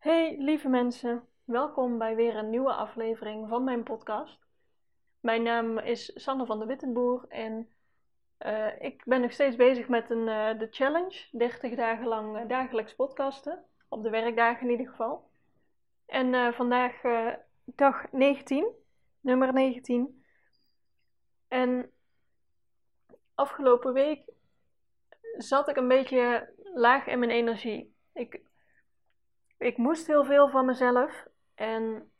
Hey lieve mensen, welkom bij weer een nieuwe aflevering van mijn podcast. Mijn naam is Sanne van de Wittenboer en uh, ik ben nog steeds bezig met een, uh, de challenge, 30 dagen lang uh, dagelijks podcasten, op de werkdagen in ieder geval. En vandaag dag 19, nummer 19. En afgelopen week zat ik een beetje laag in mijn energie. Ik ik moest heel veel van mezelf en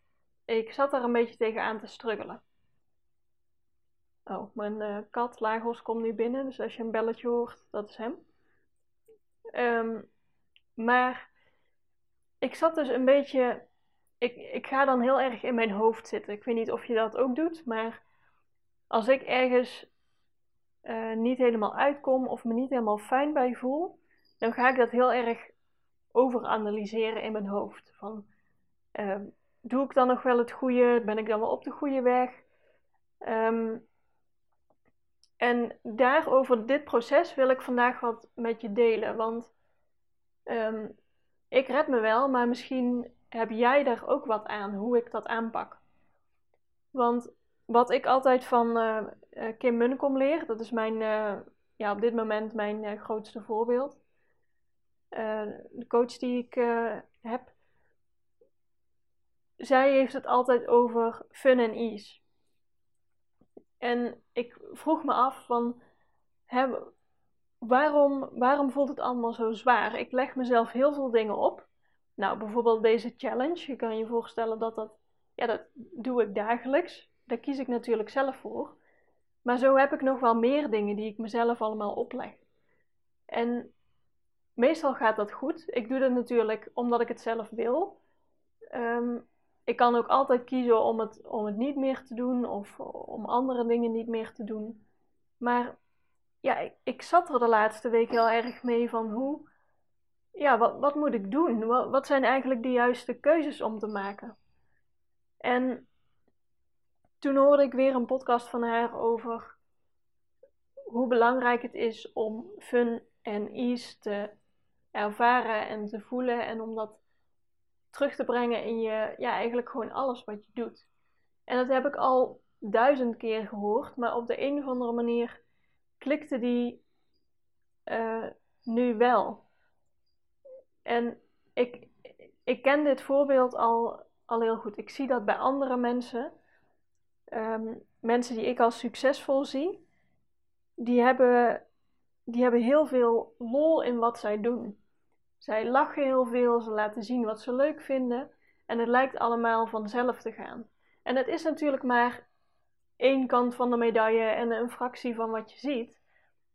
ik zat daar een beetje tegenaan te struggelen. Oh, mijn uh, kat Lagos komt nu binnen, dus als je een belletje hoort, dat is hem. Um, maar ik zat dus een beetje. Ik, ik ga dan heel erg in mijn hoofd zitten. Ik weet niet of je dat ook doet, maar als ik ergens uh, niet helemaal uitkom of me niet helemaal fijn bij voel, dan ga ik dat heel erg overanalyseren in mijn hoofd. Van, uh, doe ik dan nog wel het goede? Ben ik dan wel op de goede weg? Um, en daarover dit proces wil ik vandaag wat met je delen. Want um, ik red me wel, maar misschien heb jij daar ook wat aan, hoe ik dat aanpak. Want wat ik altijd van uh, Kim Munnekom leer, dat is mijn, uh, ja, op dit moment mijn grootste voorbeeld. Eh, de coach die ik eh, heb, zij heeft het altijd over fun en ease. En ik vroeg me af van, hè, waarom, waarom voelt het allemaal zo zwaar? Ik leg mezelf heel veel dingen op. Nou, bijvoorbeeld deze challenge. Je kan je voorstellen dat dat, ja, dat doe ik dagelijks. Daar kies ik natuurlijk zelf voor. Maar zo heb ik nog wel meer dingen die ik mezelf allemaal opleg. En Meestal gaat dat goed. Ik doe dat natuurlijk omdat ik het zelf wil. Ehm, ik kan ook altijd kiezen om het, om het niet meer te doen of om andere dingen niet meer te doen. Maar ja, ik, zat er de laatste week heel erg mee van hoe, ja, wat, wat moet ik doen? Wat, wat zijn eigenlijk de juiste keuzes om te maken? En toen hoorde ik weer een podcast van haar over hoe belangrijk het is om fun en ease te ervaren en te voelen en om dat terug te brengen in je, ja, eigenlijk gewoon alles wat je doet. En dat heb ik al duizend keer gehoord, maar op de een of andere manier klikte die uh, nu wel. En ik, ik ken dit voorbeeld al, al heel goed. Ik zie dat bij andere mensen, um, mensen die ik als succesvol zie, die hebben, die hebben heel veel lol in wat zij doen. Zij lachen heel veel, ze laten zien wat ze leuk vinden en het lijkt allemaal vanzelf te gaan. En het is natuurlijk maar één kant van de medaille en een fractie van wat je ziet.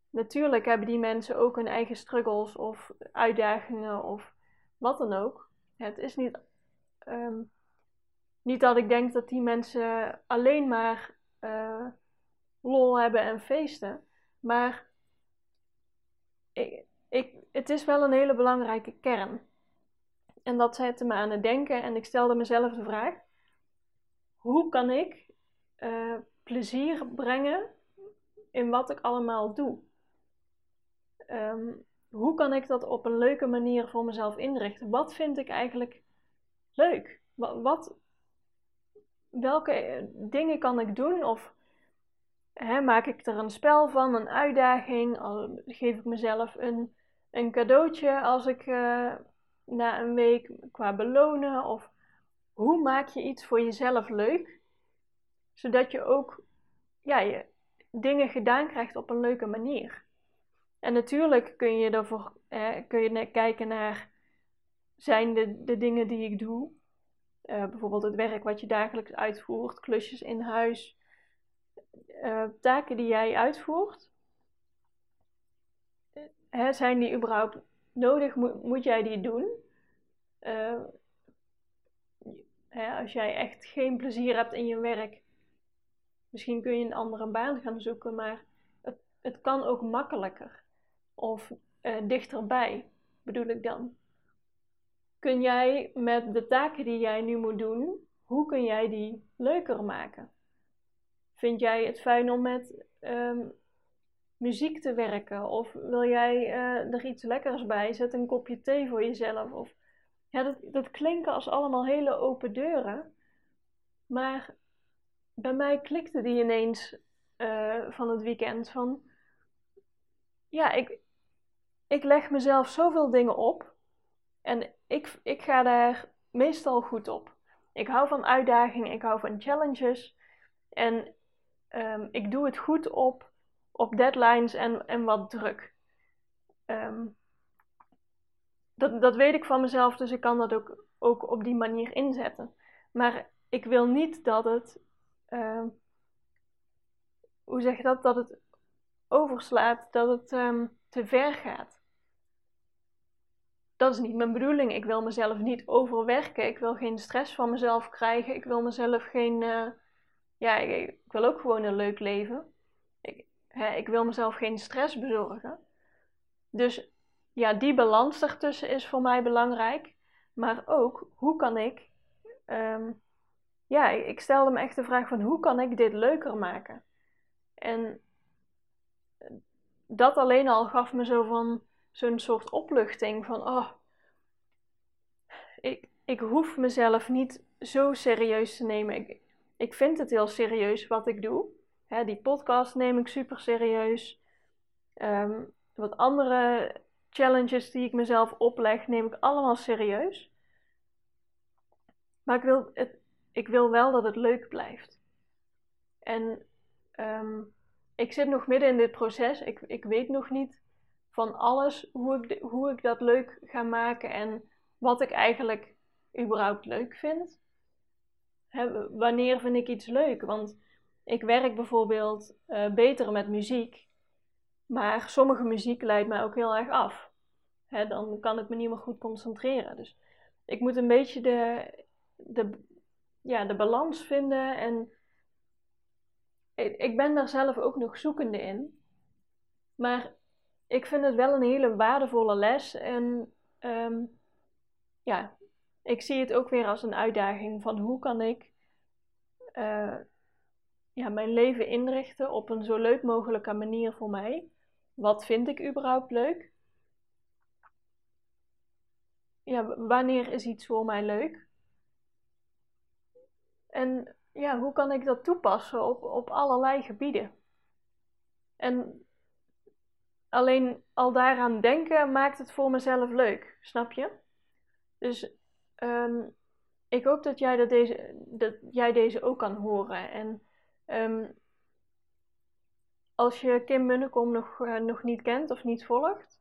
Natuurlijk hebben die mensen ook hun eigen struggles of uitdagingen of wat dan ook. Het is niet, um, niet dat ik denk dat die mensen alleen maar uh, lol hebben en feesten, maar ik, ik, het is wel een hele belangrijke kern. En dat zette me aan het denken en ik stelde mezelf de vraag: hoe kan ik uh, plezier brengen in wat ik allemaal doe? Um, hoe kan ik dat op een leuke manier voor mezelf inrichten? Wat vind ik eigenlijk leuk? Wat, welke dingen kan ik doen? Of hè, maak ik er een spel van, een uitdaging? Geef ik mezelf een een cadeautje als ik uh, na een week qua belonen? Of hoe maak je iets voor jezelf leuk? Zodat je ook ja, je dingen gedaan krijgt op een leuke manier. En natuurlijk kun je ervoor eh, kun je kijken naar zijn de, de dingen die ik doe. Uh, bijvoorbeeld het werk wat je dagelijks uitvoert, klusjes in huis, taken die jij uitvoert zijn die überhaupt nodig? Moet, jij die doen? Hè, als jij echt geen plezier hebt in je werk, misschien kun je een andere baan gaan zoeken, maar het, het kan ook makkelijker of uh, dichterbij, bedoel ik dan. Kun jij met de taken die jij nu moet doen, hoe kun jij die leuker maken? Vind jij het fijn om met um, muziek te werken? Of wil jij uh, er iets lekkers bij? Zet een kopje thee voor jezelf. Of Ja, dat, dat klinken als allemaal hele open deuren. Maar bij mij klikte die ineens uh, van het weekend. Van ja, ik, ik leg mezelf zoveel dingen op. En ik, ik ga daar meestal goed op. Ik hou van uitdagingen, ik hou van challenges. En um, ik doe het goed op, op deadlines en, en wat druk. Um, dat, dat weet ik van mezelf, dus ik kan dat ook, ook op die manier inzetten. Maar ik wil niet dat het, uh, hoe zeg je dat, dat het overslaat, dat het um, te ver gaat. Dat is niet mijn bedoeling. Ik wil mezelf niet overwerken. Ik wil geen stress van mezelf krijgen. Ik wil mezelf geen. Uh, ja, ik, wil ook gewoon een leuk leven. Hè, ik wil mezelf geen stress bezorgen. Dus ja, die balans daartussen is voor mij belangrijk. Maar ook, hoe kan ik... Um, ja, ik stelde me echt de vraag van, hoe kan ik dit leuker maken? En dat alleen al gaf me zo van, zo'n soort opluchting van, oh, ik, ik hoef mezelf niet zo serieus te nemen. Ik, ik vind het heel serieus wat ik doe. Die podcast neem ik super serieus. Um, wat andere challenges die ik mezelf opleg, neem ik allemaal serieus. Maar ik wil, het, ik wil wel dat het leuk blijft. En um, ik zit nog midden in dit proces. Ik, ik weet nog niet van alles hoe ik, hoe ik dat leuk ga maken en wat ik eigenlijk überhaupt leuk vind. wanneer vind ik iets leuk? Want ik werk bijvoorbeeld uh, beter met muziek maar sommige muziek leidt mij ook heel erg af. dan kan ik me niet meer goed concentreren. Dus ik moet een beetje de, de, ja, de balans vinden. En ik, ben daar zelf ook nog zoekende in. Maar ik vind het wel een hele waardevolle les. En ehm, ja, ik zie het ook weer als een uitdaging van hoe kan ik uh, ja, mijn leven inrichten op een zo leuk mogelijke manier voor mij. Wat vind ik überhaupt leuk? Ja, wanneer is iets voor mij leuk? En ja, hoe kan ik dat toepassen op, op allerlei gebieden? En alleen al daaraan denken maakt het voor mezelf leuk, snap je? Dus um, ik hoop dat jij, dat deze, dat jij deze ook kan horen. En um, als je Kim Munnekom nog, uh, nog niet kent of niet volgt,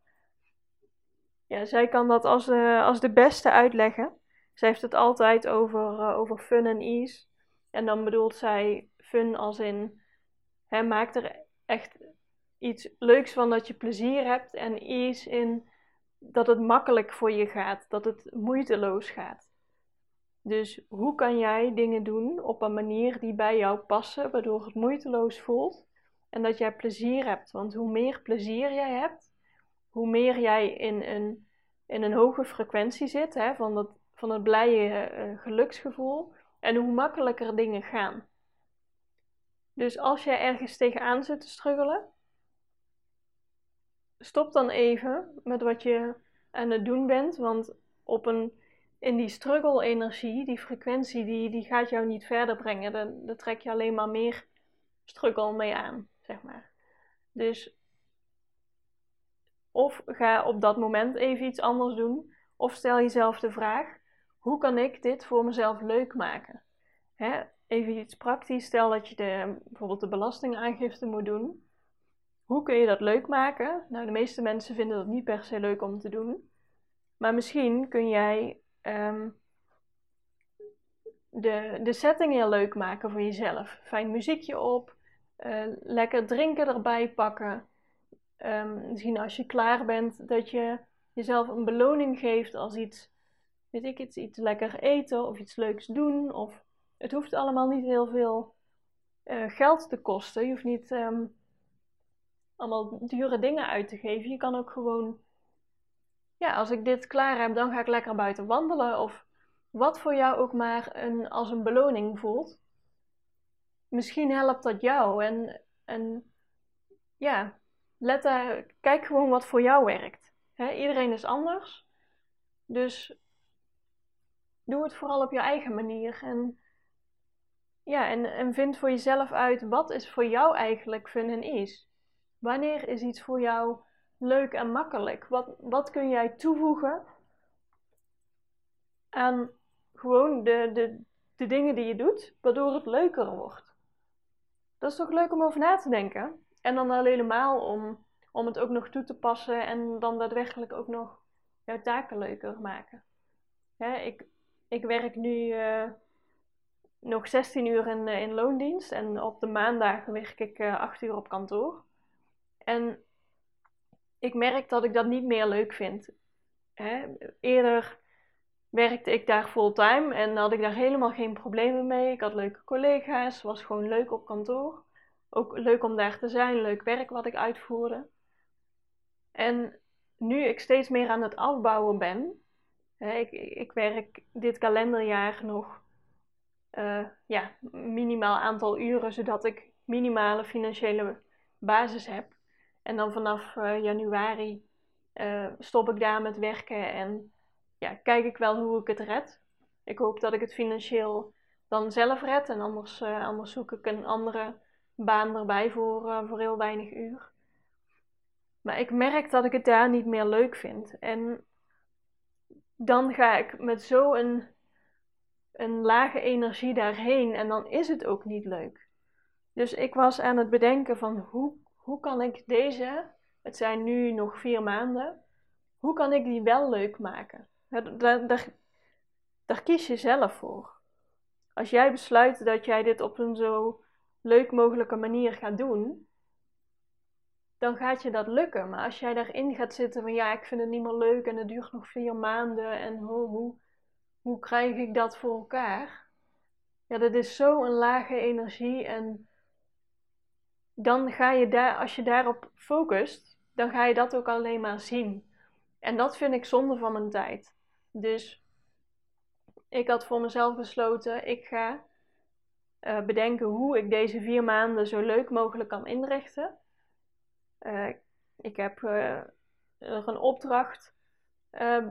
ja, zij kan dat als, uh, als de beste uitleggen. Zij heeft het altijd over, uh, over fun en ease. En dan bedoelt zij fun als in, hè, maak er echt iets leuks van dat je plezier hebt. En ease in dat het makkelijk voor je gaat, dat het moeiteloos gaat. Dus hoe kan jij dingen doen op een manier die bij jou passen, waardoor het moeiteloos voelt? En dat jij plezier hebt. Want hoe meer plezier jij hebt, hoe meer jij in een, in een hoge frequentie zit hè, van, dat, van het blije uh, geluksgevoel. En hoe makkelijker dingen gaan. Dus als jij ergens tegenaan zit te struggelen, stop dan even met wat je aan het doen bent. Want op een, in die struggle-energie, die frequentie, die, die gaat jou niet verder brengen. Daar, trek je alleen maar meer struggle mee aan zeg maar. Dus of ga op dat moment even iets anders doen, of stel jezelf de vraag: hoe kan ik dit voor mezelf leuk maken? Hè? Even iets praktisch, stel dat je de, bijvoorbeeld de belastingaangifte moet doen. Hoe kun je dat leuk maken? Nou, de meeste mensen vinden dat niet per se leuk om te doen. Maar misschien kun jij um, de, de setting heel leuk maken voor jezelf. Fijn muziekje op, uh, lekker drinken erbij pakken. Um, misschien als je klaar bent, dat je jezelf een beloning geeft als iets, weet ik iets, iets lekker eten of iets leuks doen. Of het hoeft allemaal niet heel veel uh, geld te kosten. Je hoeft niet um, allemaal dure dingen uit te geven. Je kan ook gewoon, als ik dit klaar heb, dan ga ik lekker buiten wandelen. Of wat voor jou ook maar een, als een beloning voelt misschien helpt dat jou. En, en ja, kijk gewoon wat voor jou werkt. iedereen is anders. Dus doe het vooral op je eigen manier. En, ja, en, en vind voor jezelf uit wat is voor jou eigenlijk fun en is. Wanneer is iets voor jou leuk en makkelijk? Wat, wat kun jij toevoegen aan gewoon de, de, de dingen die je doet, waardoor het leuker wordt? Dat is toch leuk om over na te denken? En dan al helemaal om, om het ook nog toe te passen en dan daadwerkelijk ook nog jouw taken leuker maken. ik, ik werk nu uh, nog 16 uur in, uh, in loondienst en op de maandagen werk ik uh, eh, 8 uur op kantoor. En ik merk dat ik dat niet meer leuk vind. Hè? Eerder werkte ik daar fulltime en had ik daar helemaal geen problemen mee. Ik had leuke collega's, was gewoon leuk op kantoor. Ook leuk om daar te zijn, leuk werk wat ik uitvoerde. En nu ik steeds meer aan het afbouwen ben, hè, ik, ik werk dit kalenderjaar nog uh, ja, minimaal aantal uren, zodat ik minimale financiële basis heb. En dan vanaf uh, januari uh, stop ik daar met werken en ja, kijk ik wel hoe ik het red. Ik hoop dat ik het financieel dan zelf red en anders, anders zoek ik een andere baan erbij voor, voor heel weinig uur. Maar ik merk dat ik het daar niet meer leuk vind. En dan ga ik met zo'n een, een lage energie daarheen en dan is het ook niet leuk. Dus ik was aan het bedenken van hoe, hoe kan ik deze, het zijn nu nog vier maanden, hoe kan ik die wel leuk maken? Daar, daar, daar kies je zelf voor. Als jij besluit dat jij dit op een zo leuk mogelijke manier gaat doen, dan gaat je dat lukken. Maar als jij daarin gaat zitten van ja, ik vind het niet meer leuk en het duurt nog vier maanden en hoe, hoe, hoe krijg ik dat voor elkaar? Ja, dat is zo een lage energie en dan ga je daar, als je daarop focust, dan ga je dat ook alleen maar zien. En dat vind ik zonde van mijn tijd. Dus ik had voor mezelf besloten, ik ga uh, bedenken hoe ik deze vier maanden zo leuk mogelijk kan inrichten. Uh, ik heb uh, er een opdracht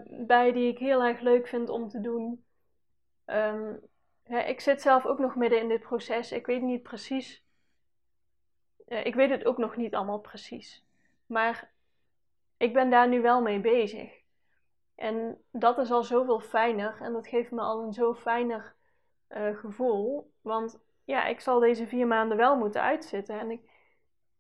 bij die ik heel erg leuk vind om te doen. Um, ik zit zelf ook nog midden in dit proces. Ik weet niet precies. Ik weet het ook nog niet allemaal precies. Maar ik ben daar nu wel mee bezig. En dat is al zoveel fijner en dat geeft me al een zo fijner uh, gevoel. Want ja, ik zal deze vier maanden wel moeten uitzitten. En ik,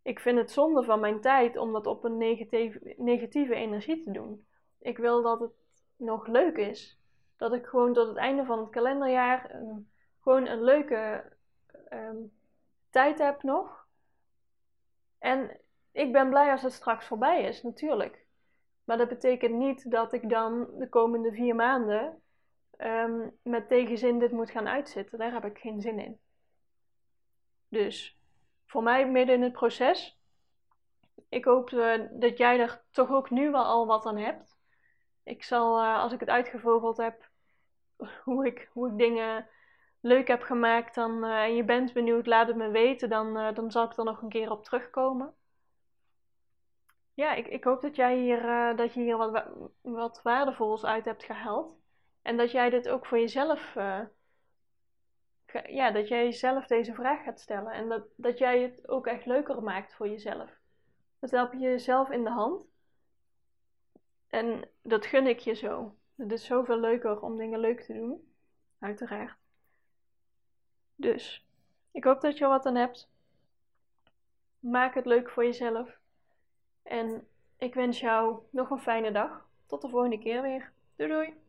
ik vind het zonde van mijn tijd om dat op een negatieve, negatieve energie te doen. Ik wil dat het nog leuk is. Dat ik gewoon tot het einde van het kalenderjaar gewoon een leuke um, tijd heb nog. En ik ben blij als het straks voorbij is, natuurlijk. Maar dat betekent niet dat ik dan de komende vier maanden um, met tegenzin dit moet gaan uitzitten. Daar heb ik geen zin in. Dus voor mij midden in het proces. Ik hoop uh, dat jij er toch ook nu wel al wat aan hebt. Ik zal, uh, als ik het uitgevogeld heb, hoe ik, hoe ik dingen leuk heb gemaakt, dan, uh, en je bent benieuwd, laat het me weten. Dan, dan zal ik er nog een keer op terugkomen. Ja, ik, ik hoop dat jij hier, dat je hier wat, wat waardevols uit hebt gehaald. En dat jij dit ook voor jezelf ja, dat jij jezelf deze vraag gaat stellen. En dat, dat jij het ook echt leuker maakt voor jezelf. Dat help je jezelf in de hand. En dat gun ik je zo. Het is zoveel leuker om dingen leuk te doen. Uiteraard. Dus, ik hoop dat je er wat aan hebt. Maak het leuk voor jezelf. En ik wens jou nog een fijne dag. Tot de volgende keer weer. Doei doei!